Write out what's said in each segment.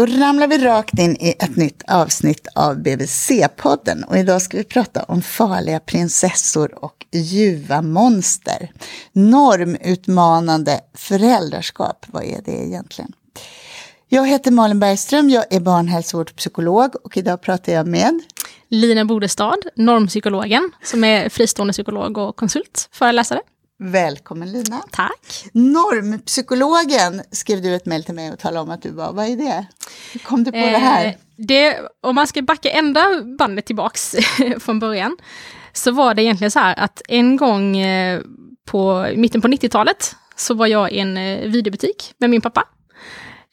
Då ramlar vi rakt in i ett nytt avsnitt av BVC-podden och idag ska vi prata om farliga prinsessor och ljuva monster. Normutmanande föräldraskap, vad är det egentligen? Jag heter Malin Bergström, jag är barnhälsovårdspsykolog och idag pratar jag med Lina Bodestad, normpsykologen, som är fristående psykolog och konsult, föreläsare. Välkommen Lina. Tack. Normpsykologen skrev du ett mejl till mig och talade om att du var. Vad är det? Hur kom du på eh, det här? Det, om man ska backa ända bandet tillbaks från början, så var det egentligen så här att en gång eh, på mitten på 90-talet så var jag i en eh, videobutik med min pappa.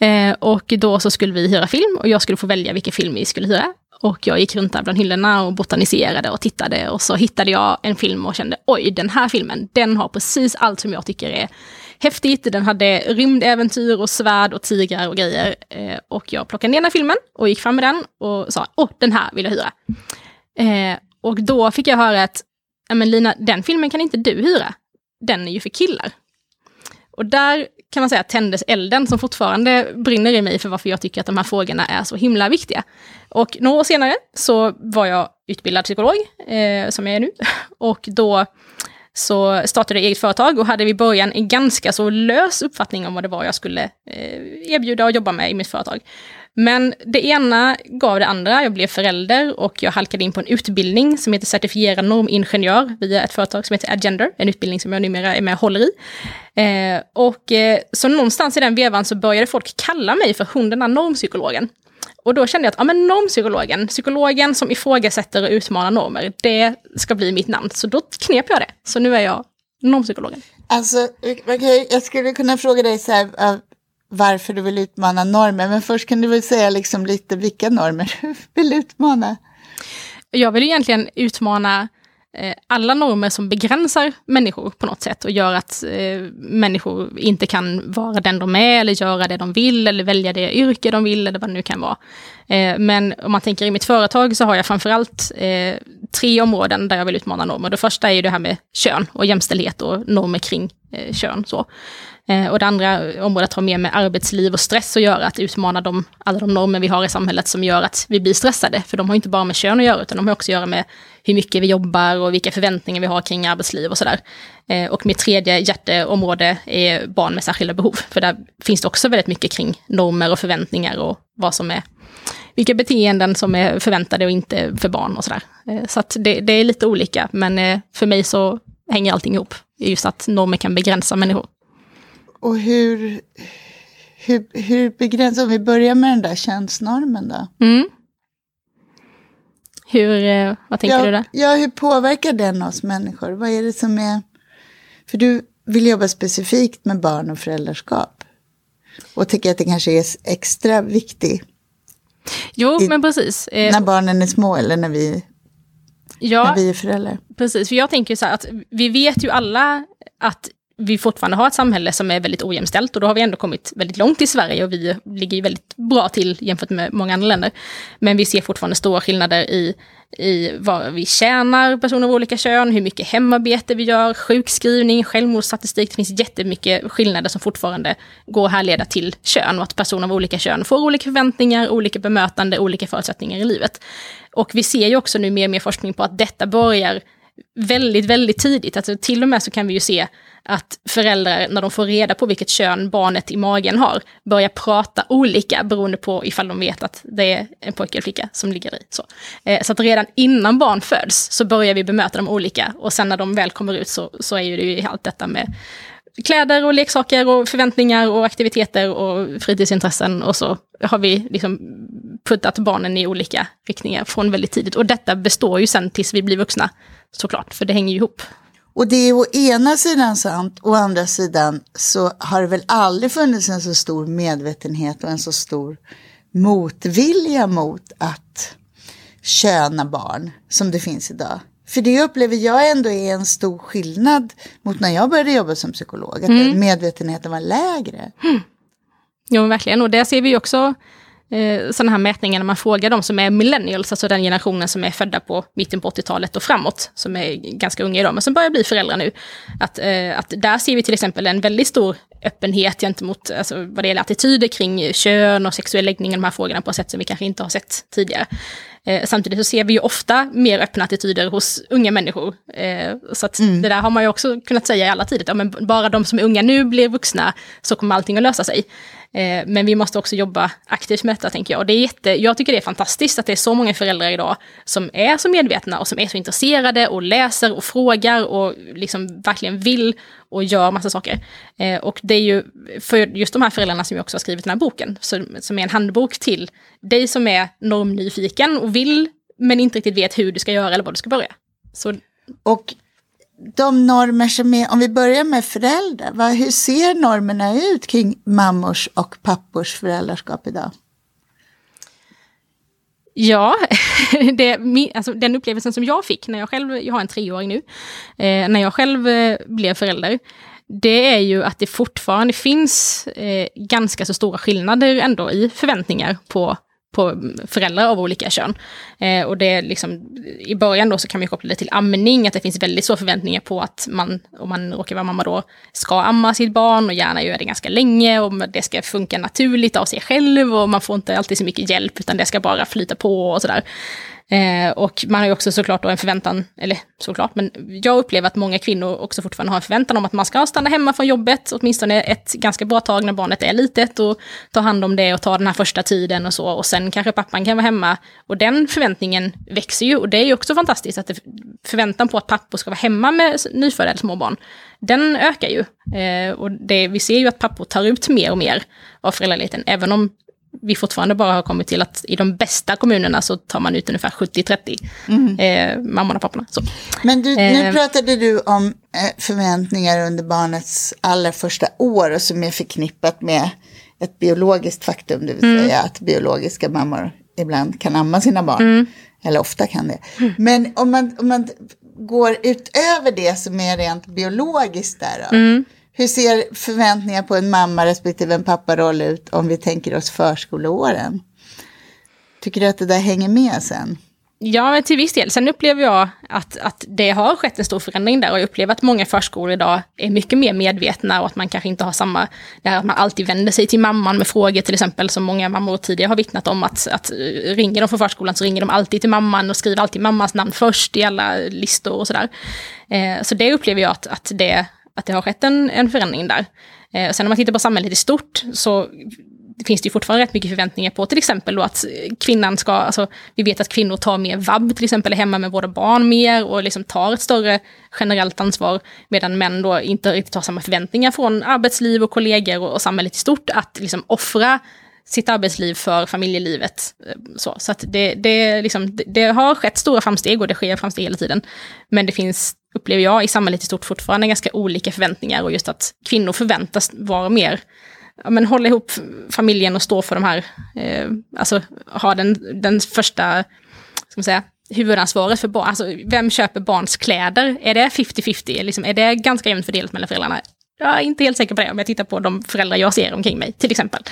Eh, och då så skulle vi hyra film och jag skulle få välja vilken film vi skulle hyra. Och jag gick runt där bland hyllorna och botaniserade och tittade och så hittade jag en film och kände oj, den här filmen, den har precis allt som jag tycker är häftigt. Den hade rymdäventyr och svärd och tigrar och grejer. Eh, och jag plockade ner den här filmen och gick fram med den och sa åh, den här vill jag hyra. Eh, och då fick jag höra att, men Lina, den filmen kan inte du hyra. Den är ju för killar. Och där kan man säga tändes elden som fortfarande brinner i mig för varför jag tycker att de här frågorna är så himla viktiga. Och några år senare så var jag utbildad psykolog, eh, som jag är nu. Och då så startade jag eget företag och hade vid början en ganska så lös uppfattning om vad det var jag skulle eh, erbjuda och jobba med i mitt företag. Men det ena gav det andra. Jag blev förälder och jag halkade in på en utbildning som heter certifierad normingenjör via ett företag som heter Agender, en utbildning som jag numera är med och håller i. Eh, och eh, så någonstans i den vevan så började folk kalla mig för hon den där normpsykologen. Och då kände jag att ja, men normpsykologen, psykologen som ifrågasätter och utmanar normer, det ska bli mitt namn. Så då knep jag det. Så nu är jag normpsykologen. Alltså, jag skulle kunna fråga dig så här, varför du vill utmana normer. Men först kan du väl säga liksom lite vilka normer du vill utmana? Jag vill egentligen utmana eh, alla normer som begränsar människor på något sätt och gör att eh, människor inte kan vara den de är eller göra det de vill eller välja det yrke de vill eller vad det nu kan vara. Eh, men om man tänker i mitt företag så har jag framförallt eh, tre områden där jag vill utmana normer. Det första är ju det här med kön och jämställdhet och normer kring eh, kön. Så. Eh, och det andra området har mer med arbetsliv och stress att göra, att utmana de, alla de normer vi har i samhället som gör att vi blir stressade. För de har inte bara med kön att göra, utan de har också att göra med hur mycket vi jobbar och vilka förväntningar vi har kring arbetsliv och sådär. Eh, och mitt tredje hjärteområde är barn med särskilda behov, för där finns det också väldigt mycket kring normer och förväntningar och vad som är vilka beteenden som är förväntade och inte för barn och sådär. Eh, så att det, det är lite olika, men eh, för mig så hänger allting ihop. Just att normer kan begränsa människor. Och hur, hur, hur begränsar, om vi börjar med den där könsnormen då? Mm. Hur, eh, vad tänker ja, du där? Ja, hur påverkar den oss människor? Vad är det som är... För du vill jobba specifikt med barn och föräldraskap. Och tycker att det kanske är extra viktigt. Jo, i, men precis. Eh, när barnen är små eller när vi, ja, när vi är föräldrar. Precis, för jag tänker så här att vi vet ju alla att vi fortfarande har ett samhälle som är väldigt ojämställt och då har vi ändå kommit väldigt långt i Sverige och vi ligger ju väldigt bra till jämfört med många andra länder. Men vi ser fortfarande stora skillnader i, i vad vi tjänar, personer av olika kön, hur mycket hemarbete vi gör, sjukskrivning, självmordsstatistik. Det finns jättemycket skillnader som fortfarande går att härleda till kön och att personer av olika kön får olika förväntningar, olika bemötande, olika förutsättningar i livet. Och vi ser ju också nu mer och mer forskning på att detta börjar väldigt, väldigt tidigt. Alltså till och med så kan vi ju se att föräldrar, när de får reda på vilket kön barnet i magen har, börjar prata olika beroende på ifall de vet att det är en pojke eller flicka som ligger i. Så, eh, så att redan innan barn föds så börjar vi bemöta dem olika och sen när de väl kommer ut så, så är ju det ju allt detta med kläder och leksaker och förväntningar och aktiviteter och fritidsintressen och så har vi liksom puttat barnen i olika riktningar från väldigt tidigt. Och detta består ju sen tills vi blir vuxna såklart, för det hänger ju ihop. Och det är å ena sidan sant, å andra sidan så har det väl aldrig funnits en så stor medvetenhet och en så stor motvilja mot att köna barn som det finns idag. För det upplever jag ändå är en stor skillnad mot när jag började jobba som psykolog, att mm. medvetenheten var lägre. Mm. Jo, verkligen. Och det ser vi också eh, sådana här mätningar när man frågar de som är millennials, alltså den generationen som är födda på mitten på 80-talet och framåt, som är ganska unga idag, men som börjar bli föräldrar nu. Att, eh, att där ser vi till exempel en väldigt stor öppenhet gentemot alltså, vad det gäller attityder kring kön och sexuell läggning, de här frågorna på ett sätt som vi kanske inte har sett tidigare. Eh, samtidigt så ser vi ju ofta mer öppna attityder hos unga människor. Eh, så att mm. det där har man ju också kunnat säga i alla tider, ja, men bara de som är unga nu blir vuxna så kommer allting att lösa sig. Eh, men vi måste också jobba aktivt med detta, tänker jag. Och det är jätte, jag tycker det är fantastiskt att det är så många föräldrar idag som är så medvetna och som är så intresserade och läser och frågar och liksom verkligen vill och gör massa saker. Eh, och det är ju för just de här föräldrarna som jag också har skrivit den här boken, som är en handbok till dig som är normnyfiken och vill men inte riktigt vet hur du ska göra eller var du ska börja. Så... Och de normer som är, om vi börjar med föräldrar, vad, hur ser normerna ut kring mammors och pappors föräldraskap idag? Ja, det, alltså, den upplevelsen som jag fick när jag själv, jag har en treåring nu, eh, när jag själv eh, blev förälder, det är ju att det fortfarande finns eh, ganska så stora skillnader ändå i förväntningar på på föräldrar av olika kön. Eh, och det är liksom, i början då så kan man koppla det till amning, att det finns väldigt stora förväntningar på att man, om man råkar vara mamma då, ska amma sitt barn och gärna göra det ganska länge och det ska funka naturligt av sig själv och man får inte alltid så mycket hjälp utan det ska bara flyta på och sådär. Eh, och man har ju också såklart då en förväntan, eller såklart, men jag upplever att många kvinnor också fortfarande har en förväntan om att man ska stanna hemma från jobbet, åtminstone ett ganska bra tag när barnet är litet och ta hand om det och ta den här första tiden och så. Och sen kanske pappan kan vara hemma. Och den förväntningen växer ju och det är ju också fantastiskt att det, förväntan på att pappor ska vara hemma med nyfödda eller småbarn, den ökar ju. Eh, och det, vi ser ju att pappor tar ut mer och mer av föräldraledigheten, även om vi fortfarande bara har kommit till att i de bästa kommunerna så tar man ut ungefär 70-30, mm. eh, mammorna och papporna. Så. Men du, nu eh, pratade du om eh, förväntningar under barnets allra första år och som är förknippat med ett biologiskt faktum, det vill mm. säga att biologiska mammor ibland kan amma sina barn. Mm. Eller ofta kan det. Mm. Men om man, om man går utöver det som är rent biologiskt där då, mm. Hur ser förväntningar på en mamma respektive en papparoll ut om vi tänker oss förskoleåren? Tycker du att det där hänger med sen? Ja, till viss del. Sen upplever jag att, att det har skett en stor förändring där och jag upplever att många förskolor idag är mycket mer medvetna och att man kanske inte har samma, det här att man alltid vänder sig till mamman med frågor till exempel som många mammor tidigare har vittnat om att, att ringer de från förskolan så ringer de alltid till mamman och skriver alltid mammans namn först i alla listor och sådär. Eh, så det upplever jag att, att det att det har skett en, en förändring där. Eh, sen om man tittar på samhället i stort så finns det fortfarande rätt mycket förväntningar på till exempel då att kvinnan ska, alltså vi vet att kvinnor tar mer vab till exempel, är hemma med våra barn mer och liksom tar ett större generellt ansvar, medan män då inte riktigt har samma förväntningar från arbetsliv och kollegor och, och samhället i stort att liksom offra sitt arbetsliv för familjelivet. Eh, så, så att det, det, liksom, det, det, har skett stora framsteg och det sker framsteg hela tiden. Men det finns, upplever jag, i samhället i stort fortfarande ganska olika förväntningar och just att kvinnor förväntas vara mer ja, men hålla ihop familjen och stå för de här, eh, alltså ha den, den första, ska man säga, huvudansvaret för barn, alltså vem köper barns kläder? Är det 50-50? Liksom, är det ganska jämnt fördelat mellan föräldrarna? Jag är inte helt säker på det om jag tittar på de föräldrar jag ser omkring mig, till exempel.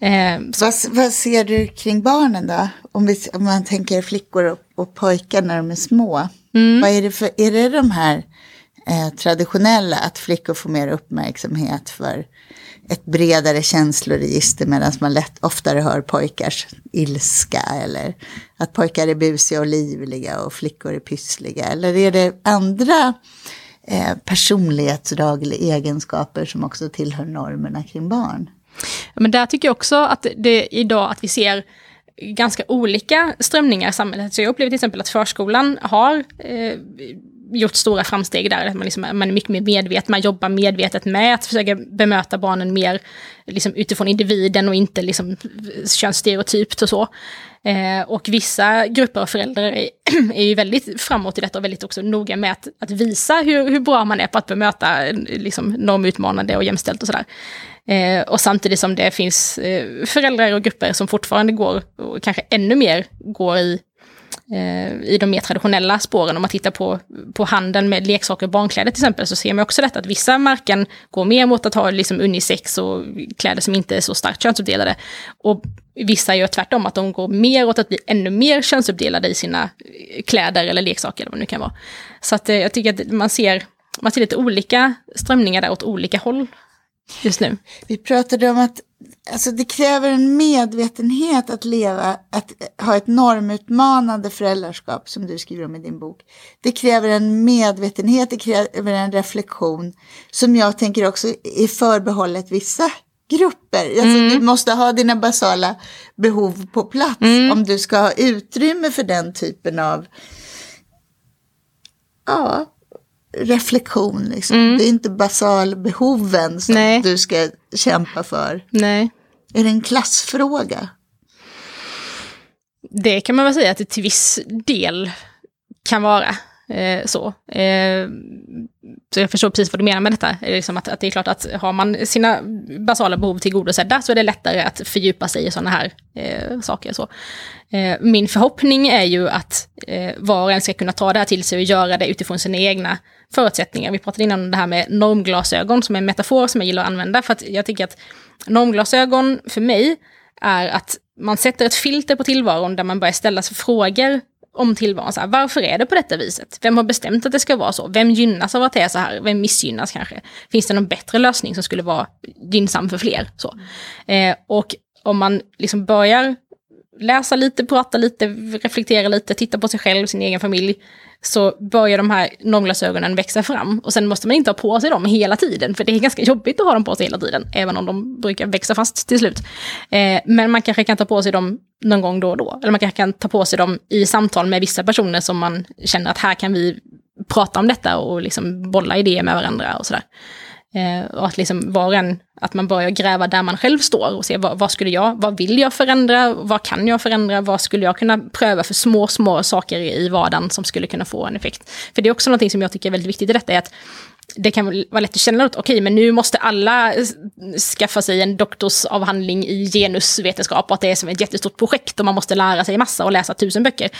Eh, vad, vad, ser du kring barnen då? Om, vi, om man tänker flickor och, och pojkar när de är små. Mm. Vad är det för, är det de här eh, traditionella, att flickor får mer uppmärksamhet för ett bredare känsloregister medan man lätt oftare hör pojkars ilska eller att pojkar är busiga och livliga och flickor är pyssliga? Eller är det andra eh, personlighetsdrag eller egenskaper som också tillhör normerna kring barn? Men där tycker jag också att det idag att vi ser ganska olika strömningar i samhället. Så jag upplever till exempel att förskolan har eh, gjort stora framsteg där. Att man, liksom, man är mycket mer medveten, man jobbar medvetet med att försöka bemöta barnen mer liksom, utifrån individen och inte liksom, eh, könsstereotypt och så. Eh, och vissa grupper av föräldrar är, är, ju väldigt framåt i detta och väldigt också noga med att, att visa hur, hur bra man är på att bemöta liksom, normutmanande och jämställt och sådär. Eh, och samtidigt som det finns eh, föräldrar och grupper som fortfarande går, och kanske ännu mer går i Eh, i de mer traditionella spåren. Om man tittar på, på handeln med leksaker och barnkläder till exempel, så ser man också detta att vissa märken går mer mot att ha liksom unisex och kläder som inte är så starkt könsuppdelade. Och vissa gör tvärtom, att de går mer åt att bli ännu mer könsuppdelade i sina eh, kläder eller leksaker, eller vad det nu kan vara. Så att eh, jag tycker att man ser, man ser lite olika strömningar där åt olika håll just nu. Vi pratade om att alltså, det kräver en medvetenhet att leva, att ha ett normutmanande föräldraskap som du skriver om i din bok. Det kräver en medvetenhet, det kräver en reflektion som jag tänker också är förbehållet vissa grupper. Alltså, Mm. Du måste ha dina basala behov på plats Mm. om du ska ha utrymme för den typen av ja, reflektion. Liksom. Det är inte basalbehoven som Mm. Nej. du ska kämpa för. Nej. Är det en klassfråga? Det kan man väl säga att det till viss del kan vara eh, så. Eh, så jag förstår precis vad du menar med detta. Liksom att, att det är klart att har man sina basala behov tillgodosedda så är det lättare att fördjupa sig i sådana här eh, saker. Så. Eh, min förhoppning är ju att eh, var och en ska kunna ta det här till sig och göra det utifrån sina egna förutsättningar. Vi pratade innan om det här med normglasögon som är en metafor som jag gillar att använda. För att jag tycker att normglasögon för mig är att man sätter ett filter på tillvaron där man börjar ställa sig frågor om tillvaron. Så här, varför är det på detta viset? Vem har bestämt att det ska vara så? Vem gynnas av att det är så här? Vem missgynnas kanske? Finns det någon bättre lösning som skulle vara gynnsam för fler? Så. Eh, och om man liksom börjar läsa lite, prata lite, reflektera lite, titta på sig själv, sin egen familj, så börjar de här normglasögonen växa fram. Och sen måste man inte ha på sig dem hela tiden, för det är ganska jobbigt att ha dem på sig hela tiden, även om de brukar växa fast till slut. Eh, men man kanske kan ta på sig dem någon gång då och då. Eller man kanske kan ta på sig dem i samtal med vissa personer som man känner att här kan vi prata om detta och liksom bolla idéer med varandra och sådär. Eh, och att liksom var och en, att man börjar gräva där man själv står och se vad, vad skulle jag, vad vill jag förändra, vad kan jag förändra, vad skulle jag kunna pröva för små, små saker i vardagen som skulle kunna få en effekt. För det är också någonting som jag tycker är väldigt viktigt i detta, är att det kan vara lätt att känna att okej, men nu måste alla skaffa sig en doktorsavhandling i genusvetenskap och att det är som ett jättestort projekt och man måste lära sig massa och läsa tusen böcker.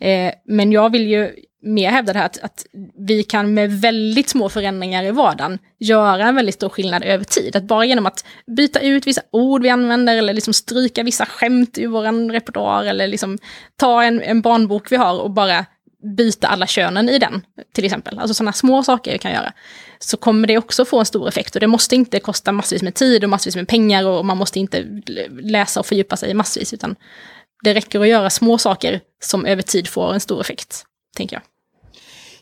Eh, men jag vill ju mer hävda det här att, att vi kan med väldigt små förändringar i vardagen göra en väldigt stor skillnad över tid. Att bara genom att byta ut vissa ord vi använder eller liksom stryka vissa skämt ur vår repertoar eller liksom ta en, en barnbok vi har och bara byta alla könen i den, till exempel. Alltså sådana små saker vi kan göra. Så kommer det också få en stor effekt och det måste inte kosta massvis med tid och massvis med pengar och man måste inte läsa och fördjupa sig massvis, utan det räcker att göra små saker som över tid får en stor effekt, tänker jag.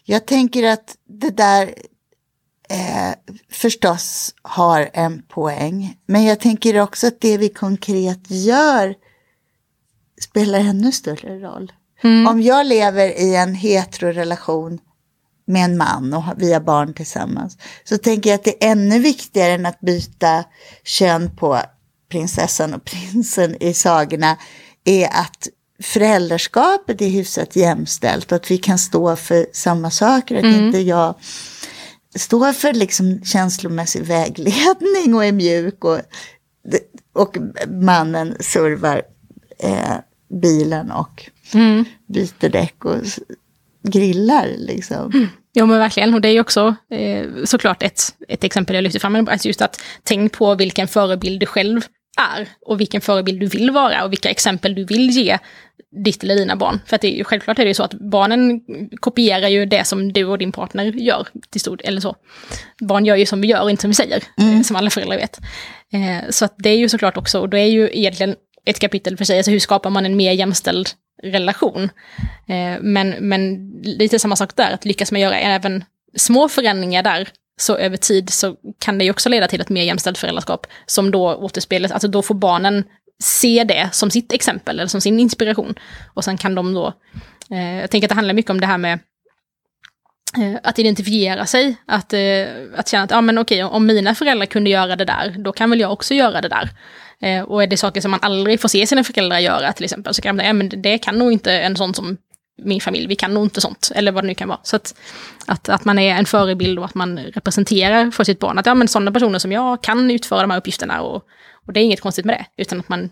Jag tänker att det där eh, förstås har en poäng. Men jag tänker också att det vi konkret gör spelar ännu större roll. Om jag lever i en heterorelation med en man och vi har barn tillsammans. Så tänker jag att det är ännu viktigare än att byta kön på prinsessan och prinsen i sagorna. Är att föräldraskapet är hyfsat jämställt och att vi kan stå för samma saker. Att inte jag står för liksom känslomässig vägledning och är mjuk och, och mannen servar eh, bilen och byter däck och grillar liksom. Jo men verkligen, och det är ju också eh, såklart ett, ett exempel jag lyfter fram, alltså just att tänk på vilken förebild du själv är och vilken förebild du vill vara och vilka exempel du vill ge ditt eller dina barn. För att det är ju, självklart är det ju så att barnen kopierar ju det som du och din partner gör till stor eller så. Barn gör ju som vi gör inte som vi säger, eh, som alla föräldrar vet. Eh, så att det är ju såklart också, och det är ju egentligen ett kapitel för sig, alltså hur skapar man en mer jämställd relation? Eh, men, men lite samma sak där, att lyckas man göra även små förändringar där, så över tid så kan det ju också leda till ett mer jämställt föräldraskap som då återspelas, alltså då får barnen se det som sitt exempel eller som sin inspiration. Och sen kan de då, eh, jag tänker att det handlar mycket om det här med eh, att identifiera sig, att, eh, att känna att ja, men okej, om mina föräldrar kunde göra det där, då kan väl jag också göra det där. Eh, och är det saker som man aldrig får se sina föräldrar göra till exempel, så kan man säga, ja, men det kan nog inte en sån som min familj, vi kan nog inte sånt, eller vad det nu kan vara. Så att, att, att man är en förebild och att man representerar för sitt barn, att ja, men sådana personer som jag kan utföra de här uppgifterna och, och det är inget konstigt med det, utan att man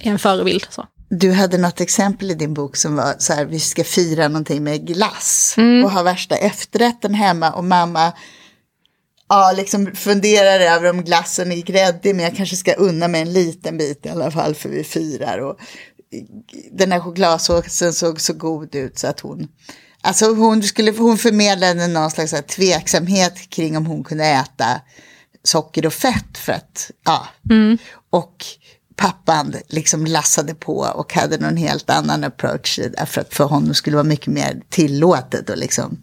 är en förebild. Så. Du hade något exempel i din bok som var så här, vi ska fira någonting med glass och ha värsta efterrätten hemma och mamma ja, liksom funderar över om glassen är gräddig men jag kanske ska unna mig en liten bit i alla fall för vi firar. Och den här chokladsåsen såg så god ut så att hon Alltså hon, skulle, hon förmedlade någon slags tveksamhet kring om hon kunde äta socker och fett för att, ja. Mm. Och pappan liksom lassade på och hade någon helt annan approach. Därför att för honom skulle det vara mycket mer tillåtet att liksom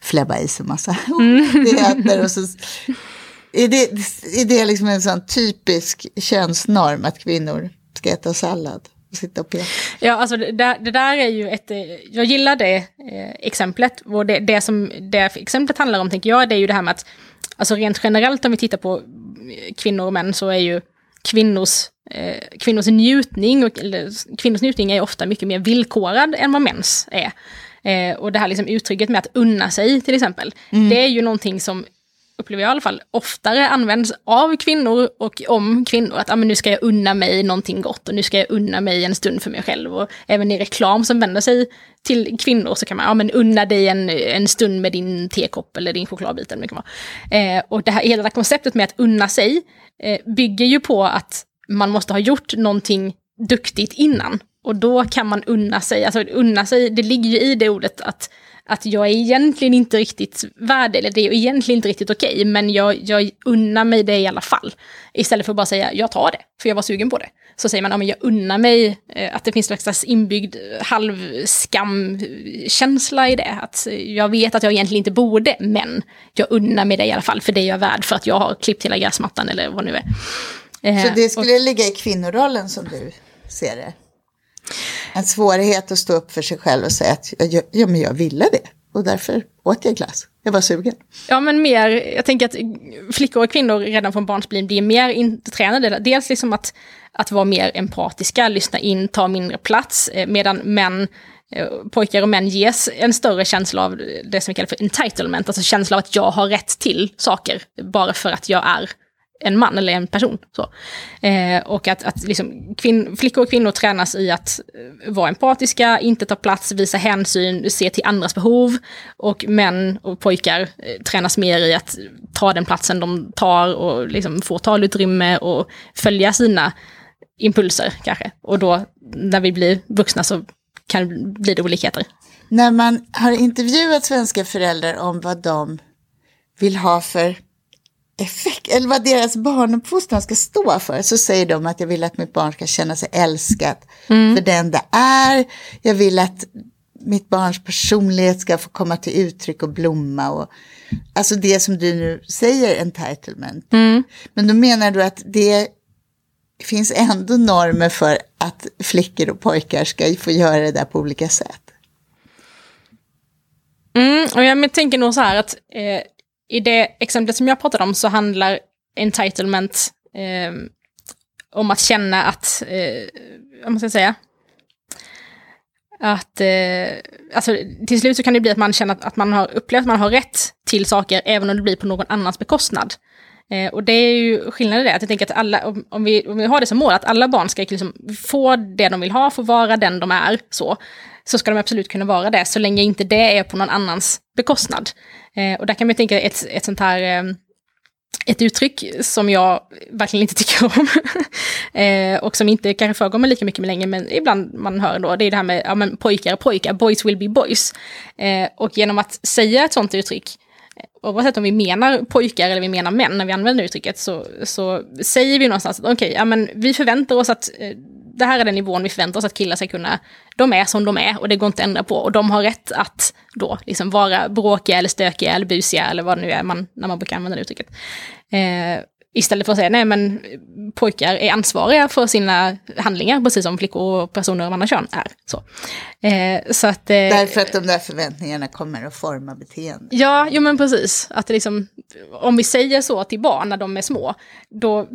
fläbba i sig massa mm. och så är det, är det liksom en sån typisk könsnorm att kvinnor ska äta sallad? Och sitta och peta? Ja, alltså det, det, där är ju ett... Eh, jag gillar det eh, exemplet. Och det, det som det exemplet handlar om, tänker jag, det är ju det här med att... Alltså rent generellt om vi tittar på eh, kvinnor och män så är ju kvinnors, eh, kvinnors njutning, och, eller, kvinnors njutning är ofta mycket mer villkorad än vad mäns är. Eh, och det här liksom uttrycket med att unna sig till exempel, mm. det är ju någonting som upplever jag i alla fall, oftare används av kvinnor och om kvinnor. Att ah, men nu ska jag unna mig någonting gott och nu ska jag unna mig en stund för mig själv. Och även i reklam som vänder sig till kvinnor så kan man, ah, men unna dig en, en stund med din tekopp eller din chokladbit. Eller kan eh, och det här, hela det här konceptet med att unna sig eh, bygger ju på att man måste ha gjort någonting duktigt innan. Och då kan man unna sig, alltså unna sig, det ligger ju i det ordet att att jag är egentligen inte riktigt värd eller det är egentligen inte riktigt okej, okay, men jag, jag unnar mig det i alla fall. Istället för att bara säga jag tar det, för jag var sugen på det. Så säger man ja, men jag unnar mig, eh, att det finns en slags inbyggd eh, halvskamkänsla eh, i det. Att jag vet att jag egentligen inte borde, men jag unnar mig det i alla fall, för det är jag värd för att jag har klippt hela gräsmattan eller vad nu är. Så det skulle och, ligga i kvinnorollen som du ser det? en svårighet att stå upp för sig själv och säga att ja, ja, men jag ville det och därför åt jag glass. Jag var sugen. Ja, men mer, jag tänker att flickor och kvinnor redan från barnsben blir mer intränade. Dels liksom att, att vara mer empatiska, lyssna in, ta mindre plats, eh, medan män eh, pojkar och män ges en större känsla av det som vi kallar för entitlement, alltså känsla av att jag har rätt till saker bara för att jag är en man eller en person. Så. Eh, och att, att liksom kvinn, flickor och kvinnor tränas i att eh, vara empatiska, inte ta plats, visa hänsyn, se till andras behov. Och män och pojkar eh, tränas mer i att ta den platsen de tar och liksom få talutrymme och följa sina impulser kanske. Och då när vi blir vuxna så kan det bli det olikheter. När man har intervjuat svenska föräldrar om vad de vill ha för effekt, eller vad deras barnuppfostran ska stå för, så säger de att jag vill att mitt barn ska känna sig älskat mm. för den det är. Jag vill att mitt barns personlighet ska få komma till uttryck och blomma. Och, alltså det som du nu säger, entitlement. Mm. Men då menar du att det finns ändå normer för att flickor och pojkar ska få göra det där på olika sätt. Mm, och jag tänker nog så här att eh, i det exemplet som jag pratade om så handlar entitlement eh, om att känna att, eh, vad man ska säga, att, eh, alltså till slut så kan det bli att man känner att, att man har upplevt att man har rätt till saker även om det blir på någon annans bekostnad. Eh, och det är ju skillnaden i det, att jag tänker att alla, om, om, vi, om vi har det som mål, att alla barn ska liksom få det de vill ha, få vara den de är, så, så ska de absolut kunna vara det, så länge inte det är på någon annans bekostnad. Eh, och där kan man tänka ett, ett sånt här eh, ett uttryck som jag verkligen inte tycker om. eh, och som inte kanske förekommer lika mycket med längre, men ibland man hör då, det är det här med ja, men pojkar och pojkar, boys will be boys. Eh, och genom att säga ett sånt uttryck, oavsett om vi menar pojkar eller vi menar män när vi använder uttrycket, så, så säger vi någonstans att okej, okay, ja, men vi förväntar oss att eh, det här är den nivån vi förväntar oss att killar ska kunna, de är som de är och det går inte att ändra på. Och de har rätt att då liksom vara bråkiga eller stökiga eller busiga eller vad det nu är man, när man brukar använda det uttrycket. Eh, Istället för att säga nej men pojkar är ansvariga för sina handlingar precis som flickor och personer av andra kön är. Så. Eh, så att, eh, Därför att de där förväntningarna kommer att forma beteende. Ja, jo men precis. Att liksom, om vi säger så till barn när de är små, då,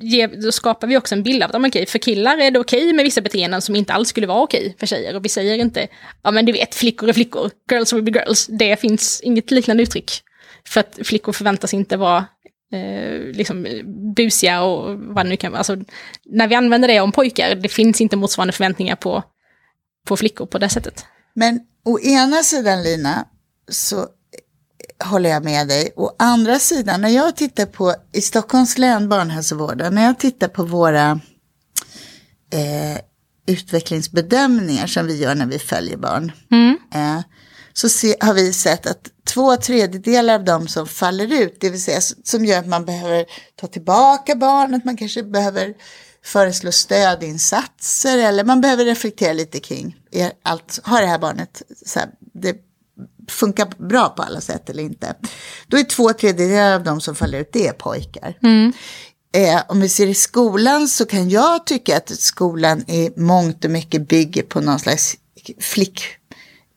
ge, då skapar vi också en bild av att okay, för killar är det okej okay med vissa beteenden som inte alls skulle vara okej okay för tjejer. Och vi säger inte, ja men du vet, flickor är flickor, girls will be girls. Det finns inget liknande uttryck. För att flickor förväntas inte vara eh, liksom busiga och vad det nu kan vara. Alltså, när vi använder det om pojkar, det finns inte motsvarande förväntningar på, på flickor på det sättet. Men å ena sidan Lina, så håller jag med dig. Å andra sidan, när jag tittar på, i Stockholms län barnhälsovården, när jag tittar på våra eh, utvecklingsbedömningar som vi gör när vi följer barn. Mm. Eh, så se, har vi sett att två tredjedelar av de som faller ut, det vill säga som gör att man behöver ta tillbaka barnet, man kanske behöver föreslå stödinsatser eller man behöver reflektera lite kring, är allt, har det här barnet så här, det funkar bra på alla sätt eller inte. Då är två tredjedelar av de som faller ut, det är pojkar. Mm. Eh, om vi ser i skolan så kan jag tycka att skolan i mångt och mycket bygger på någon slags flick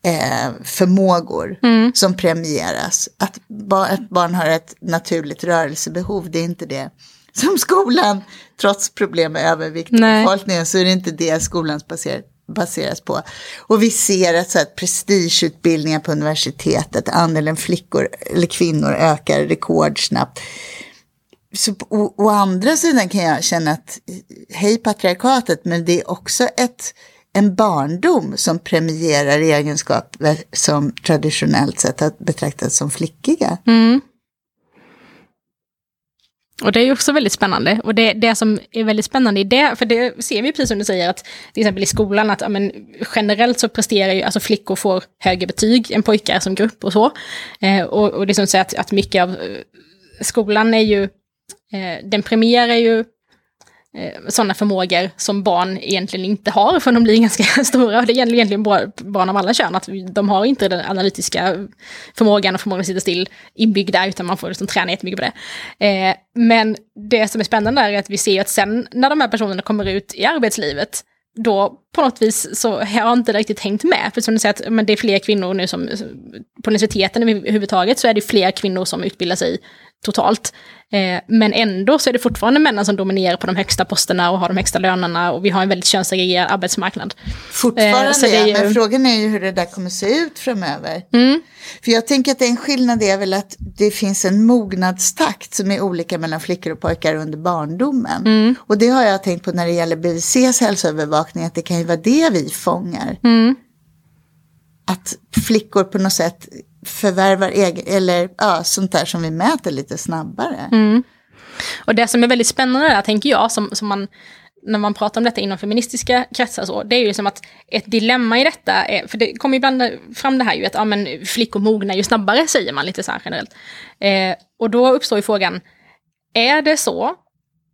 eh, förmågor Mm. som premieras. Att, ba att barn har ett naturligt rörelsebehov, det är inte det. Som skolan, trots problem med övervikt Nej. befolkningen, så är det inte det skolan baserar, baseras på. Och vi ser att, så att prestigeutbildningar på universitetet, andelen flickor eller kvinnor ökar rekordsnabbt. Så å, å andra sidan kan jag känna att, hej patriarkatet, men det är också ett, en barndom som premierar egenskaper som traditionellt sett har betraktats som flickiga. Mm. Och det är ju också väldigt spännande. Och det, det som är väldigt spännande i det, för det ser vi precis som du säger, att till exempel i skolan, att ja, men, generellt så presterar ju, alltså flickor får högre betyg än pojkar som grupp och så. Eh, och, och det är som säger att, att mycket av eh, skolan är ju, eh, den premierar ju Eh, sådana förmågor som barn egentligen inte har, för de blir ganska stora. Och det gäller egentligen barn av alla kön, att de har inte den analytiska förmågan och förmågan att sitta still inbyggda, utan man får liksom träna jättemycket på det. Eh, men det som är spännande är att vi ser att sen när de här personerna kommer ut i arbetslivet, då på något vis så har jag inte riktigt hängt med. För som du säger, att men det är fler kvinnor nu som, på universiteten överhuvudtaget så är det fler kvinnor som utbildar sig totalt. Eh, men ändå så är det fortfarande männen som dominerar på de högsta posterna och har de högsta lönerna och vi har en väldigt könssegregerad arbetsmarknad. Fortfarande, Eh, så det är ju- men frågan är ju hur det där kommer se ut framöver. Mm. För jag tänker att en skillnad är väl att det finns en mognadstakt som är olika mellan flickor och pojkar under barndomen. Mm. Och det har jag tänkt på när det gäller BVCs hälsoövervakning, att det kan ju vara det vi fångar. Mm. Att flickor på något sätt förvärvar egen, eller ja, sånt där som vi mäter lite snabbare. Mm. Och det som är väldigt spännande där, tänker jag, som, som man, när man pratar om detta inom feministiska kretsar, så, det är ju som att ett dilemma i detta, är, för det kommer ibland fram det här ju att ja, men, flickor mognar ju snabbare, säger man lite så här generellt. Eh, och då uppstår ju frågan, är det så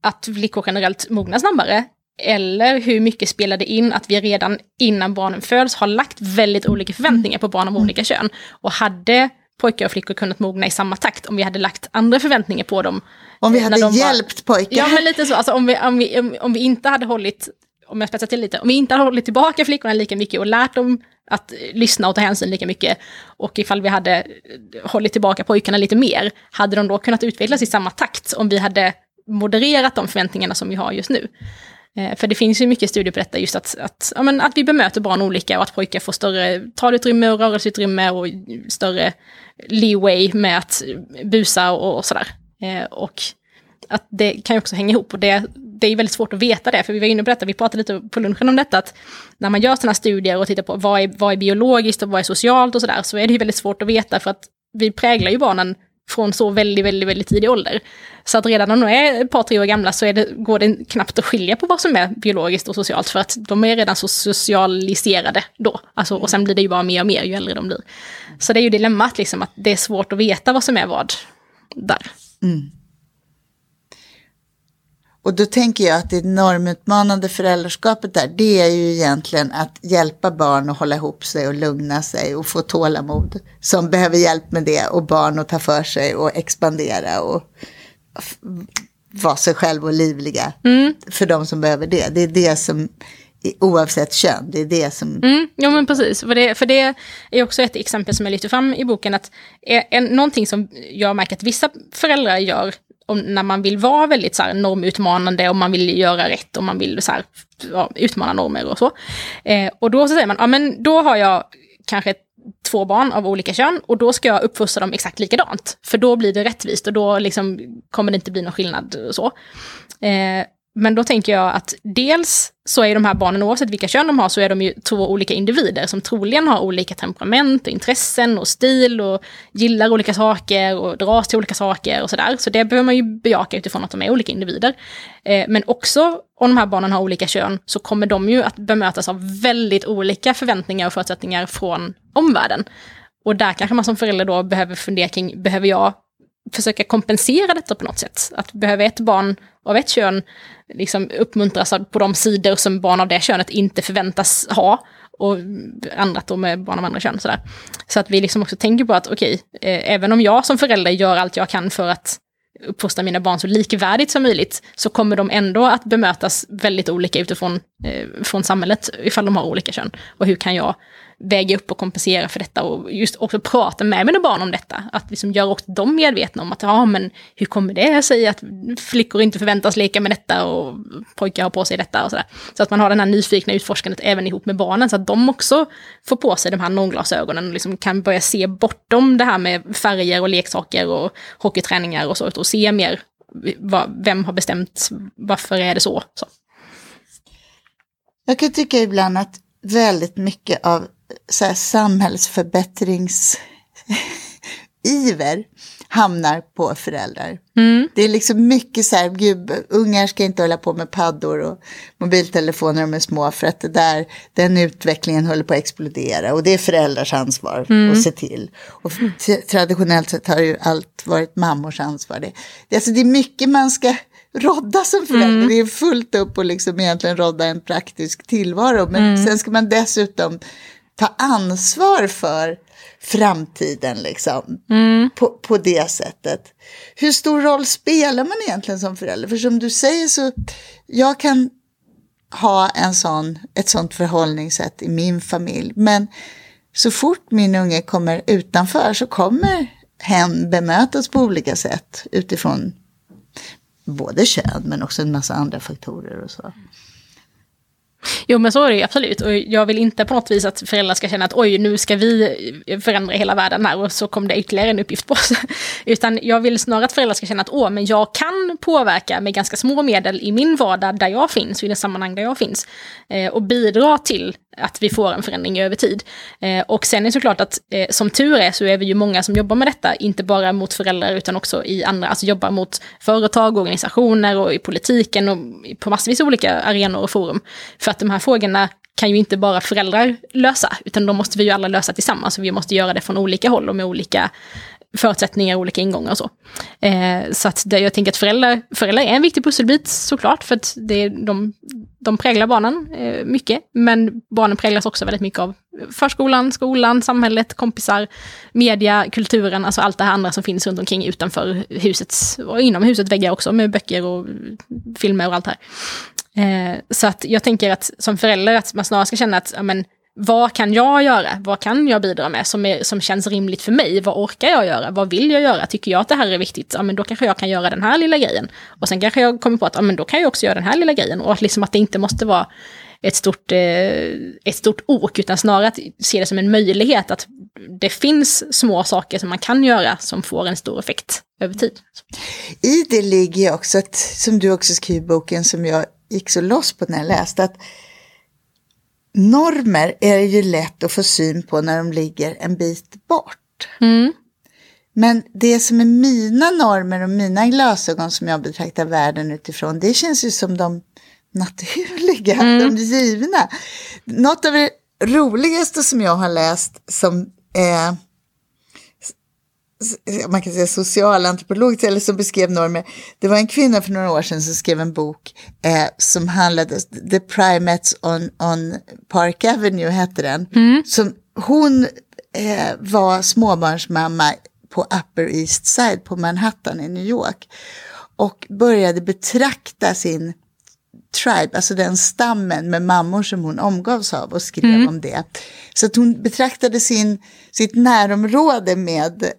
att flickor generellt mognar snabbare? Eller hur mycket spelar det in att vi redan innan barnen föds har lagt väldigt olika förväntningar på barn av olika kön? Och hade pojkar och flickor kunnat mogna i samma takt om vi hade lagt andra förväntningar på dem? Om vi när hade de var- hjälpt pojkar. Ja, men lite så. Alltså, om, vi, om, vi, om, om vi inte hade hållit, om jag spetsar till lite, om vi inte hade hållit tillbaka flickorna lika mycket och lärt dem att eh, lyssna och ta hänsyn lika mycket, och ifall vi hade eh, hållit tillbaka pojkarna lite mer, hade de då kunnat utvecklas i samma takt om vi hade modererat de förväntningarna som vi har just nu? Eh, för det finns ju mycket studier på detta, just att, att, ja, men att vi bemöter barn olika och att pojkar får större talutrymme och rörelseutrymme och större leeway med att busa och, och sådär. Eh, Och att det kan ju också hänga ihop och det, det är väldigt svårt att veta det, för vi var inne på detta, vi pratade lite på lunchen om detta, att när man gör sådana studier och tittar på vad är, vad är biologiskt och vad är socialt och sådär, så är det ju väldigt svårt att veta för att vi präglar ju barnen från så väldigt, väldigt, väldigt tidig ålder. Så att redan om de är ett par, tre år gamla så är det, går det knappt att skilja på vad som är biologiskt och socialt, för att de är redan så socialiserade då. Alltså, och sen blir det ju bara mer och mer ju äldre de blir. Så det är ju dilemmat, liksom, att det är svårt att veta vad som är vad där. Mm. Och då tänker jag att det normutmanande föräldraskapet där, det är ju egentligen att hjälpa barn att hålla ihop sig och lugna sig och få tålamod. Som behöver hjälp med det och barn att ta för sig och expandera och vara sig själv och livliga. För de som behöver det. Det är det som, oavsett kön, det är det som Mm, ja men precis, för det, för det är också ett exempel som jag lyfter fram i boken, att en, någonting som jag märker att vissa föräldrar gör om, när man vill vara väldigt så här, normutmanande och man vill göra rätt och man vill så här, ja, utmana normer och så. Eh, och då så säger man, ja men då har jag kanske två barn av olika kön och då ska jag uppfostra dem exakt likadant. För då blir det rättvist och då liksom kommer det inte bli någon skillnad och så. Eh, men då tänker jag att dels så är de här barnen, oavsett vilka kön de har, så är de ju två olika individer som troligen har olika temperament och intressen och stil och gillar olika saker och dras till olika saker och sådär. Så det behöver man ju bejaka utifrån att de är olika individer. Eh, men också om de här barnen har olika kön så kommer de ju att bemötas av väldigt olika förväntningar och förutsättningar från omvärlden. Och där kanske man som förälder då behöver fundera kring, behöver jag försöka kompensera detta på något sätt? Att behöver ett barn av ett kön liksom uppmuntras på de sidor som barn av det könet inte förväntas ha? och annat då med barn av andra kön. Sådär. Så att vi liksom också tänker på att okej, okay, eh, även om jag som förälder gör allt jag kan för att uppfostra mina barn så likvärdigt som möjligt, så kommer de ändå att bemötas väldigt olika utifrån eh, från samhället, ifall de har olika kön. Och hur kan jag väga upp och kompensera för detta och just också prata med mina barn om detta. Att liksom göra också dem medvetna om att ja, men hur kommer det sig att flickor inte förväntas leka med detta och pojkar har på sig detta och sådär. Så att man har den här nyfikna utforskandet även ihop med barnen så att de också får på sig de här nollglasögonen och liksom kan börja se bortom det här med färger och leksaker och hockeyträningar och så och se mer vad, vem har bestämt varför är det så. så. Jag kan tycka ibland att väldigt mycket av så här, samhällsförbättringsiver hamnar på föräldrar. Mm. Det är liksom mycket så här, gud, ungar ska inte hålla på med paddor och mobiltelefoner när de är små för att det där, den utvecklingen håller på att explodera och det är föräldrars ansvar mm. att se till. Och traditionellt sett har ju allt varit mammors ansvar. Det, det, alltså, det är mycket man ska rodda som förälder. Mm. Det är fullt upp och liksom egentligen rodda en praktisk tillvaro. Men mm. sen ska man dessutom ta ansvar för framtiden liksom. Mm. På, på det sättet. Hur stor roll spelar man egentligen som förälder? För som du säger så, jag kan ha en sån, ett sånt förhållningssätt i min familj. Men så fort min unge kommer utanför så kommer hen bemötas på olika sätt utifrån både kön men också en massa andra faktorer och så. Jo men så är det ju absolut. Och jag vill inte på något vis att föräldrar ska känna att oj, nu ska vi förändra hela världen här och så kom det ytterligare en uppgift på oss. Utan jag vill snarare att föräldrar ska känna att åh, men jag kan påverka med ganska små medel i min vardag där jag finns och i det sammanhang där jag finns. Eh, och bidra till att vi får en förändring över tid. Eh, och sen är det såklart att eh, som tur är så är vi ju många som jobbar med detta, inte bara mot föräldrar utan också i andra, alltså jobbar mot företag, organisationer och i politiken och på massvis olika arenor och forum. För att de här frågorna kan ju inte bara föräldrar lösa, utan de måste vi ju alla lösa tillsammans. Och vi måste göra det från olika håll och med olika förutsättningar, olika ingångar och så. Eh, så att det, jag tänker att föräldrar, föräldrar är en viktig pusselbit såklart, för att det, de, de präglar barnen eh, mycket. Men barnen präglas också väldigt mycket av förskolan, skolan, samhället, kompisar, media, kulturen, alltså allt det här andra som finns runt omkring utanför husets, och inom husets väggar också, med böcker och filmer och allt det här. Eh, så att jag tänker att som förälder, att man snarare ska känna att, ja, men, vad kan jag göra? Vad kan jag bidra med som, är, som känns rimligt för mig? Vad orkar jag göra? Vad vill jag göra? Tycker jag att det här är viktigt? Ja, men då kanske jag kan göra den här lilla grejen. Och sen kanske jag kommer på att ja, men då kan jag också göra den här lilla grejen. Och att, liksom att det inte måste vara ett stort, eh, ett stort ok, utan snarare att se det som en möjlighet att det finns små saker som man kan göra som får en stor effekt över tid. I det ligger också, att, som du också skriver i boken, som jag gick så loss på när jag läste, att normer är ju lätt att få syn på när de ligger en bit bort. Mm. Men det som är mina normer och mina glasögon som jag betraktar världen utifrån, det känns ju som de naturliga, mm. de givna. Något av det roligaste som jag har läst som är man kan säga socialantropologiskt eller som beskrev normer. Det var en kvinna för några år sedan som skrev en bok eh, som handlade, The Primates on, on Park Avenue hette den. Mm. Som, hon eh, var småbarnsmamma på Upper East Side på Manhattan i New York. Och började betrakta sin tribe, alltså den stammen med mammor som hon omgavs av och skrev mm. om det. Så att hon betraktade sin, sitt närområde med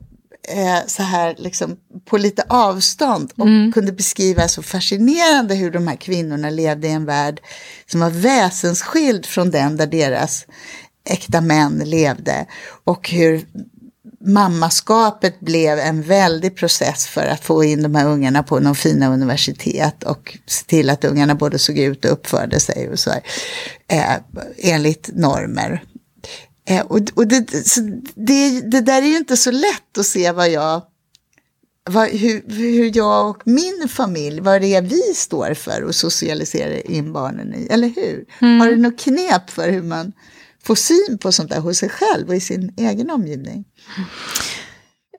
eh, så här liksom på lite avstånd och mm. kunde beskriva så fascinerande hur de här kvinnorna levde i en värld som var väsensskild från den där deras äkta män levde och hur mammaskapet blev en väldig process för att få in de här ungarna på de fina universitet och se till att ungarna både såg ut och uppförde sig och så här, eh, enligt normer. Eh, och och det, det, det, där är ju inte så lätt att se vad jag, vad, hur, hur jag och min familj, vad det är vi står för och socialiserar in barnen i, eller hur? Mm. Har du något knep för hur man få syn på sånt där hos sig själv och i sin egen omgivning?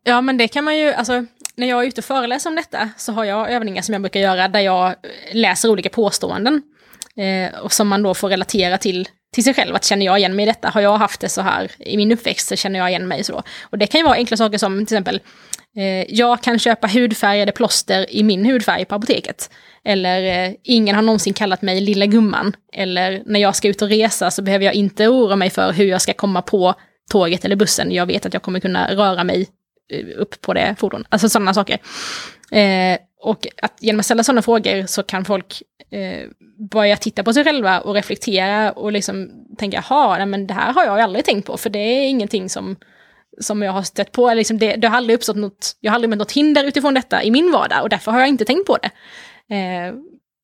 Ja, men det kan man ju, alltså när jag är ute och föreläser om detta så har jag övningar som jag brukar göra där jag läser olika påståenden. Eh, och som man då får relatera till, till sig själv, att känner jag igen mig i detta? Har jag haft det så här i min uppväxt så känner jag igen mig så. Och det kan ju vara enkla saker som till exempel, eh, jag kan köpa hudfärgade plåster i min hudfärg på apoteket. Eller eh, ingen har någonsin kallat mig lilla gumman. Eller när jag ska ut och resa så behöver jag inte oroa mig för hur jag ska komma på tåget eller bussen. Jag vet att jag kommer kunna röra mig eh, upp på det fordonet. Alltså sådana saker. Eh, och att genom att ställa sådana frågor så kan folk eh, börja titta på sig själva och reflektera och liksom tänka, jaha, men det här har jag aldrig tänkt på, för det är ingenting som, som jag har stött på. Liksom det, det har aldrig uppstått något, jag har aldrig mött något hinder utifrån detta i min vardag och därför har jag inte tänkt på det. Eh,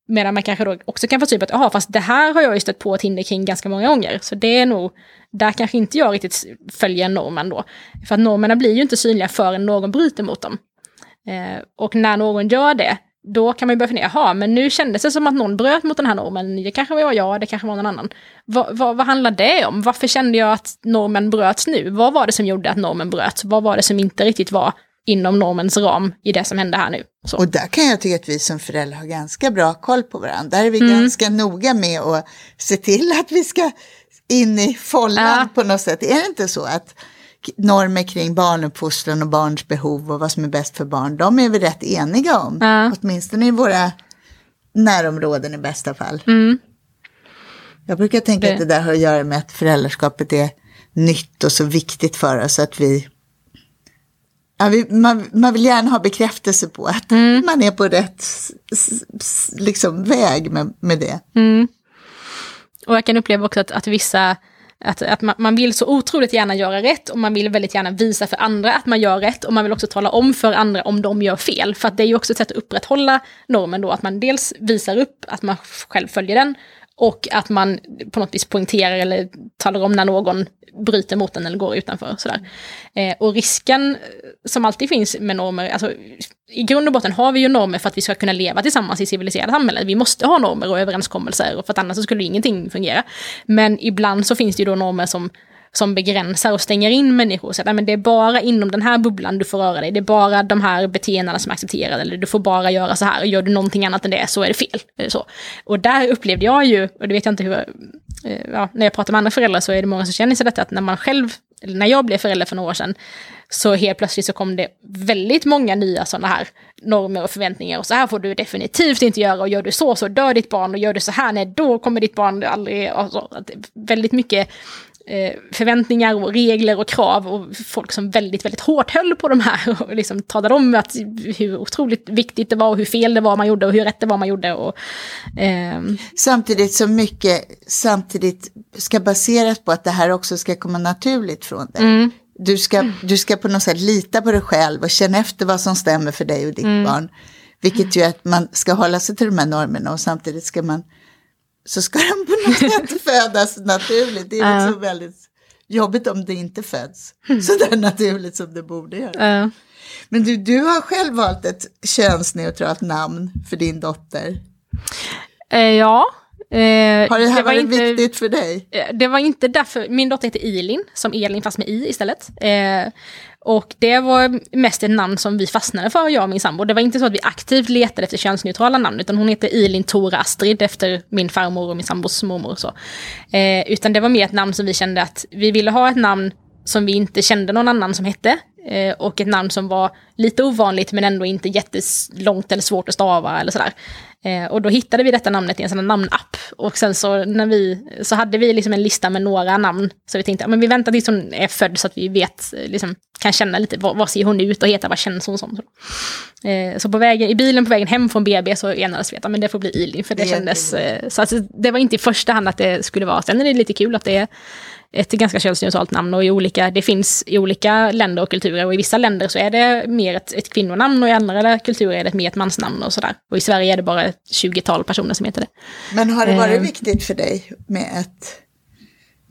medan man kanske då också kan få typ att, jaha, fast det här har jag ju stött på ett hinder kring ganska många gånger. Så det är nog, där kanske inte jag riktigt följer normen då. För att normerna blir ju inte synliga förrän någon bryter mot dem. Eh, och när någon gör det, då kan man ju börja fundera, jaha, men nu kändes det som att någon bröt mot den här normen. Det kanske var jag, det kanske var någon annan. Va, va, vad handlar det om? Varför kände jag att normen bröts nu? Vad var det som gjorde att normen bröts? Vad var det som inte riktigt var inom normens ram i det som hände här nu? Så. Och där kan jag tycka att vi som föräldrar har ganska bra koll på varandra. Där är vi mm. ganska noga med att se till att vi ska in i follan ja. på något sätt. Är det inte så att normer kring barnuppfostran och barns behov och vad som är bäst för barn, de är vi rätt eniga om. Ja. Åtminstone i våra närområden i bästa fall. Mm. Jag brukar tänka det. att det där har att göra med att föräldraskapet är nytt och så viktigt för oss att vi Ja, vi, man, man, vill gärna ha bekräftelse på att mm. man är på rätt liksom, väg med, med det. Mm. Och jag kan uppleva också att, att vissa att, att man, man, vill så otroligt gärna göra rätt och man vill väldigt gärna visa för andra att man gör rätt och man vill också tala om för andra om de gör fel. För att det är ju också ett sätt att upprätthålla normen då, att man dels visar upp att man själv följer den och att man på något vis poängterar eller talar om när någon bryter mot den eller går utanför. Sådär. Eh, och risken eh, som alltid finns med normer, alltså, i grund och botten har vi ju normer för att vi ska kunna leva tillsammans i civiliserade samhällen. Vi måste ha normer och överenskommelser, för att annars skulle ingenting fungera. Men ibland så finns det ju då normer som som begränsar och stänger in människor. Så att, men det är bara inom den här bubblan du får röra dig. Det är bara de här beteendena som är accepterade. Eller du får bara göra så här. Gör du någonting annat än det så är det fel. Eh, så. Och där upplevde jag ju, och det vet jag inte hur, eh, ja, när jag pratar med andra föräldrar så är det många som känner sig detta, att när man själv, eller när jag blev förälder för några år sedan, så helt plötsligt så kom det väldigt många nya sådana här normer och förväntningar. Och så här får du definitivt inte göra och gör du så så dör ditt barn och gör du så här, nej då kommer ditt barn aldrig... Alltså, väldigt mycket eh, förväntningar och regler och krav och folk som väldigt, väldigt hårt höll på de här och liksom talade om att, hur otroligt viktigt det var och hur fel det var man gjorde och hur rätt det var man gjorde. Och, eh. Samtidigt som mycket samtidigt ska baseras på att det här också ska komma naturligt från dig. Mm. Du, ska, du ska på något sätt lita på dig själv och känna efter vad som stämmer för dig och ditt mm. barn. Vilket gör att man ska hålla sig till de här normerna och samtidigt ska man så ska den på något sätt födas naturligt. Det är liksom väldigt jobbigt om det inte föds mm. så där naturligt som det borde göra. Men du, du har själv valt ett könsneutralt namn för din dotter. Uh, ja. Uh, har det här det varit inte, viktigt för dig? Det var inte därför, min dotter heter Ilin, som Elin fast med i istället. Och det var mest ett namn som vi fastnade för, jag och min sambo. Det var inte så att vi aktivt letade efter könsneutrala namn, utan hon heter Ilin Tora Astrid efter min farmor och min sambos mormor. Så. Eh, utan det var mer ett namn som vi kände att vi ville ha ett namn som vi inte kände någon annan som hette. Eh, och ett namn som var lite ovanligt men ändå inte jättelångt eller svårt att stava eller sådär. Eh, och då hittade vi detta namnet i en sån namnapp. Och sen så, när vi, så hade vi liksom en lista med några namn. Så vi tänkte, men vi väntar tills hon är född så att vi vet, liksom, kan känna lite, vad, vad ser hon ut och heter, vad känns hon som? Så, eh, så på vägen, i bilen på vägen hem från BB så enades vi att men det får bli Ilin, för det, det kändes... Eh, så alltså, det var inte i första hand att det skulle vara, sen är det lite kul att det är ett ganska könsneutralt namn och i olika, det finns i olika länder och kulturer och i vissa länder så är det mer ett, ett kvinnonamn och i andra kulturer är det mer ett mansnamn och sådär. Och i Sverige är det bara ett 20-tal personer som heter det. Men har det varit eh. viktigt för dig med ett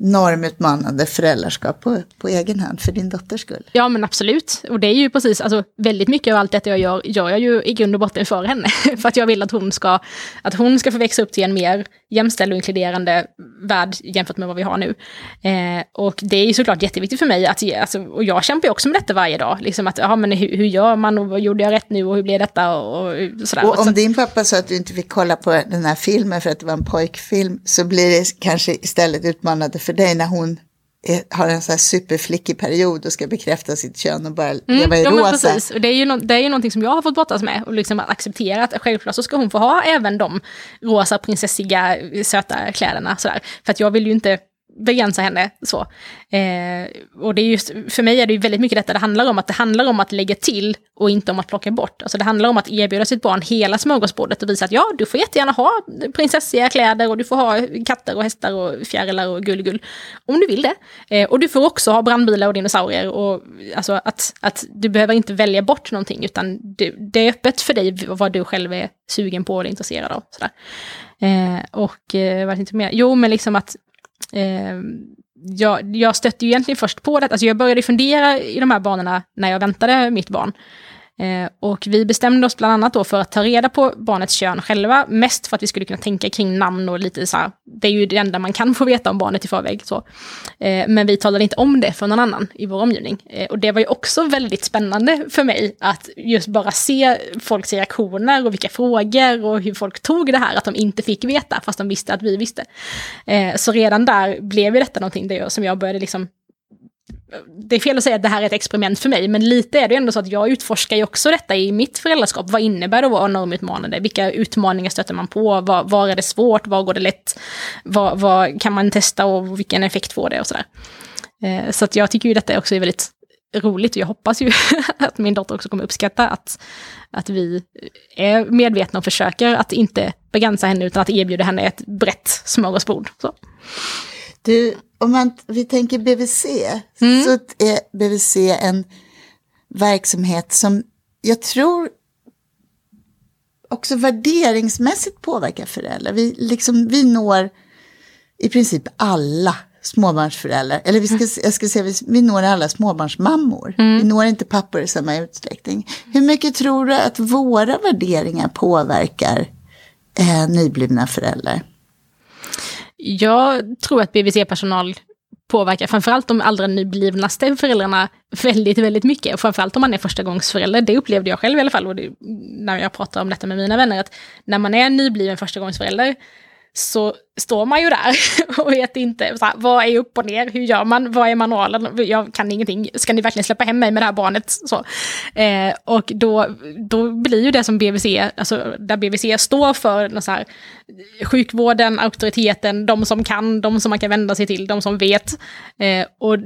normutmanande föräldraskap på, på egen hand för din dotters skull. Ja men absolut. Och det är ju precis, alltså väldigt mycket av allt detta jag gör, gör jag ju i grund och botten för henne. för att jag vill att hon ska, att hon ska få växa upp till en mer jämställd och inkluderande värld jämfört med vad vi har nu. Eh, och det är ju såklart jätteviktigt för mig, att, alltså, och jag kämpar ju också med detta varje dag. Liksom att, ja, men hur, hur gör man och vad gjorde jag rätt nu och hur blev detta och, och sådär. Och om så, din pappa sa att du inte fick kolla på den här filmen för att det var en pojkfilm så blir det kanske istället utmanande för dig när hon är, har en så här superflickig period och ska bekräfta sitt kön och bara Mm, leva i ja, men rosa. precis. Och det är ju, no det är ju någonting som jag har fått brottas med och liksom acceptera att självklart så ska hon få ha även de rosa prinsessiga söta kläderna sådär. För att jag vill ju inte begränsa henne så. Eh, och det är just, för mig är det ju väldigt mycket detta det handlar om, att det handlar om att lägga till och inte om att plocka bort. Alltså det handlar om att erbjuda sitt barn hela smörgåsbordet och visa att ja, du får jättegärna ha prinsessiga kläder och du får ha katter och hästar och fjärilar och gullgull. Om du vill det. Eh, och du får också ha brandbilar och dinosaurier. Och, alltså att, att du behöver inte välja bort någonting, utan det, det är öppet för dig vad du själv är sugen på eller intresserad av. Sådär. Eh, och eh, vad inte mer? Jo, men liksom att eh, jag, jag stötte ju egentligen först på det, alltså jag började fundera i de här banorna när jag väntade mitt barn. Eh, och vi bestämde oss bland annat då för att ta reda på barnets kön själva, mest för att vi skulle kunna tänka kring namn och lite så här, det är ju det enda man kan få veta om barnet i förväg. Så. Eh, men vi talade inte om det för någon annan i vår omgivning. Eh, och det var ju också väldigt spännande för mig att just bara se folks reaktioner och vilka frågor och hur folk tog det här att de inte fick veta, fast de visste att vi visste. Så redan där blev ju detta någonting som jag började liksom det är fel att säga att det här är ett experiment för mig, men lite är det ändå så att jag utforskar ju också detta i mitt föräldraskap. Vad innebär det att vara normutmanande? Vilka utmaningar stöter man på? Var, var är det svårt? Var går det lätt? Vad, vad kan man testa och vilken effekt får det och sådär. Eh, så att jag tycker ju detta också är väldigt roligt och jag hoppas ju att min dotter också kommer uppskatta att, att vi är medvetna och försöker att inte begränsa henne utan att erbjuda henne ett brett smörgåsbord. Så. Du, om man, vi tänker BVC, Mm. så är BVC en verksamhet som jag tror också värderingsmässigt påverkar föräldrar. Vi, liksom, vi når i princip alla småbarnsföräldrar, eller vi ska, jag ska säga, vi, vi når alla småbarnsmammor. Vi når inte pappor i samma utsträckning. Hur mycket tror du att våra värderingar påverkar eh, nyblivna föräldrar? Jag tror att BVC-personal påverkar framförallt de allra nyblivnaste föräldrarna väldigt, väldigt mycket. Framförallt om man är förstagångsförälder. Det upplevde jag själv i alla fall, och det, när jag pratar om detta med mina vänner, att när man är nybliven förstagångsförälder så står man ju där och vet inte så här, vad är upp och ner, hur gör man, vad är manualen, jag kan ingenting, ska ni verkligen släppa hem mig med det här barnet? Så. Eh, och då, då blir ju det som BVC, alltså där BVC står för någon så här, sjukvården, auktoriteten, de som kan, de som man kan vända sig till, de som vet. Eh, och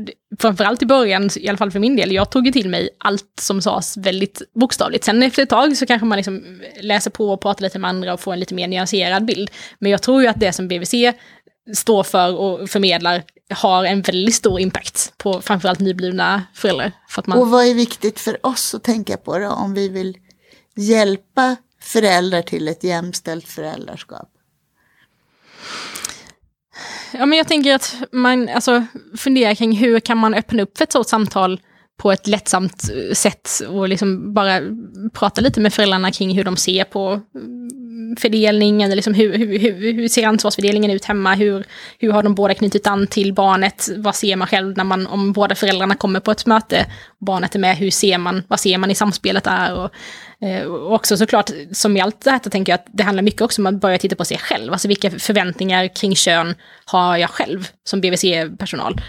framförallt i början, i alla fall för min del, jag tog ju till mig allt som sades väldigt bokstavligt. Sen efter ett tag så kanske man liksom läser på och pratar lite med andra och får en lite mer nyanserad bild. Men jag tror ju att det som BVC står för och förmedlar har en väldigt stor impact på framförallt nyblivna föräldrar. För att man... Och vad är viktigt för oss att tänka på då, om vi vill hjälpa föräldrar till ett jämställt föräldraskap? Ja, men jag tänker att man alltså, funderar kring hur kan man öppna upp för ett sådant samtal på ett lättsamt eh, sätt och liksom bara prata lite med föräldrarna kring hur de ser på mm, fördelningen, liksom hur, hur, hur, hur ser ansvarsfördelningen ut hemma, hur, hur har de båda knutit an till barnet, vad ser man själv när man, om båda föräldrarna kommer på ett möte, barnet är med, hur ser man, vad ser man i samspelet där? Och Eh, också såklart, som i allt det här, så tänker jag att det handlar mycket också om att börja titta på sig själv. Alltså vilka förväntningar kring kön har jag själv som BVC-personal?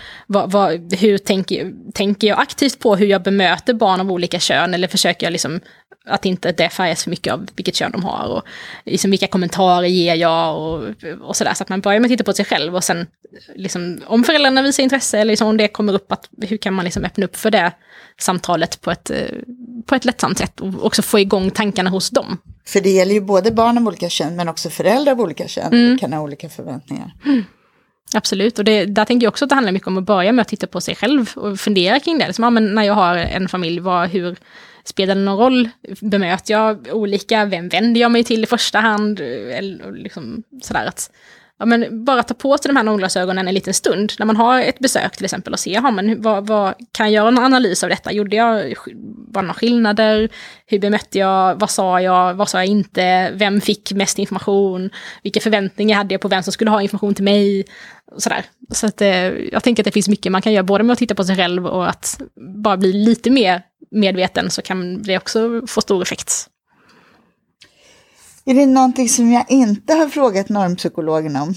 Hur tänker, tänker jag aktivt på hur jag bemöter barn av olika kön? Eller försöker jag liksom att inte det färgas för mycket av vilket kön de har? Och liksom vilka kommentarer ger jag? Och, och sådär. Så att man börjar med att titta på sig själv och sen, liksom, om föräldrarna visar intresse eller liksom, om det kommer upp, att, hur kan man liksom öppna upp för det samtalet på ett, eh, på ett lättsamt sätt och också få igång tankarna hos dem. För det gäller ju både barn av olika kön men också föräldrar av olika kön Mm. kan ha olika förväntningar. Absolut, och det, där tänker jag också att det handlar mycket om att börja med att titta på sig själv och fundera kring det. Liksom, ja, men när jag har en familj, vad, hur spelar det någon roll? Bemöter jag olika? Vem vänder jag mig till i första hand? Eller liksom sådär att ja, men bara ta på sig de här nålglasögonen en liten stund. När man har ett besök till exempel och se, ja, men vad, vad, kan jag göra en analys av detta? Gjorde jag, var det några skillnader? Hur bemötte jag? Vad sa jag? Vad sa jag inte? Vem fick mest information? Vilka förväntningar hade jag på vem som skulle ha information till mig? Sådär. Så att, eh, jag tänker att det finns mycket man kan göra, både med att titta på sig själv och att bara bli lite mer medveten så kan det också få stor effekt. Är det någonting som jag inte har frågat normpsykologen om?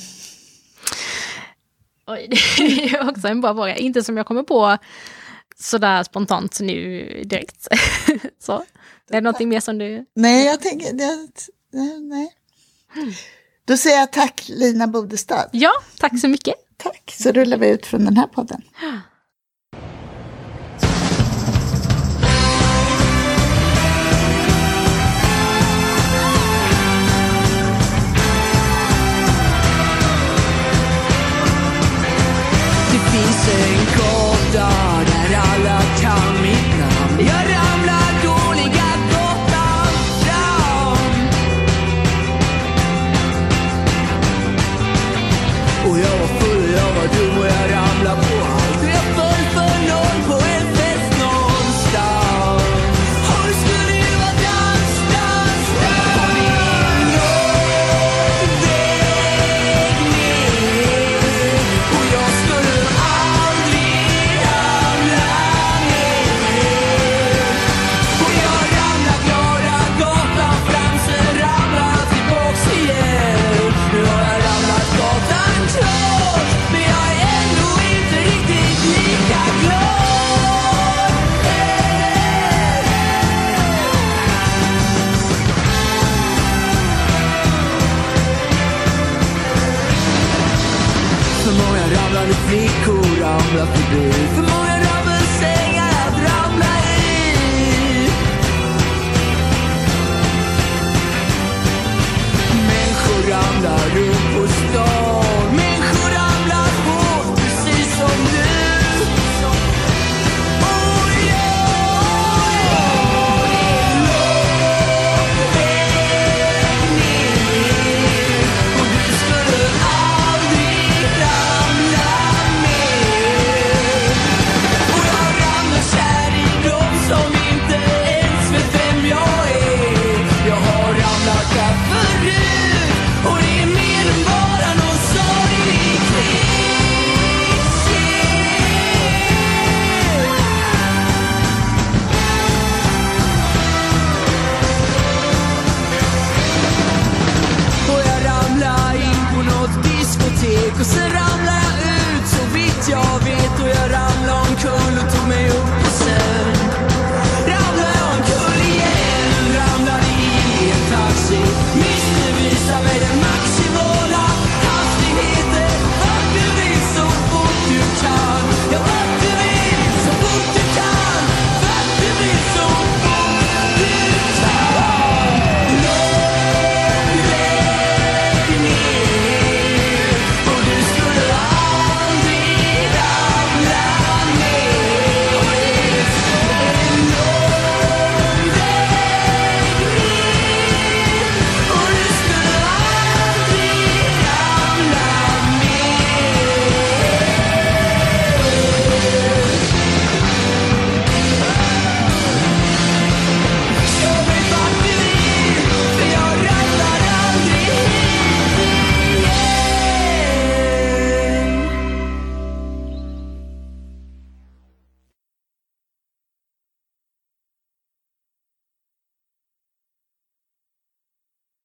Oj, det är också en bra fråga. Inte som jag kommer på sådär spontant nu direkt. så. Är det någonting mer som du... Nej, jag tänker... Det, nej. Då säger jag tack Lina Bodestad. Ja, tack så mycket. Tack, så rullar vi ut från den här podden. Det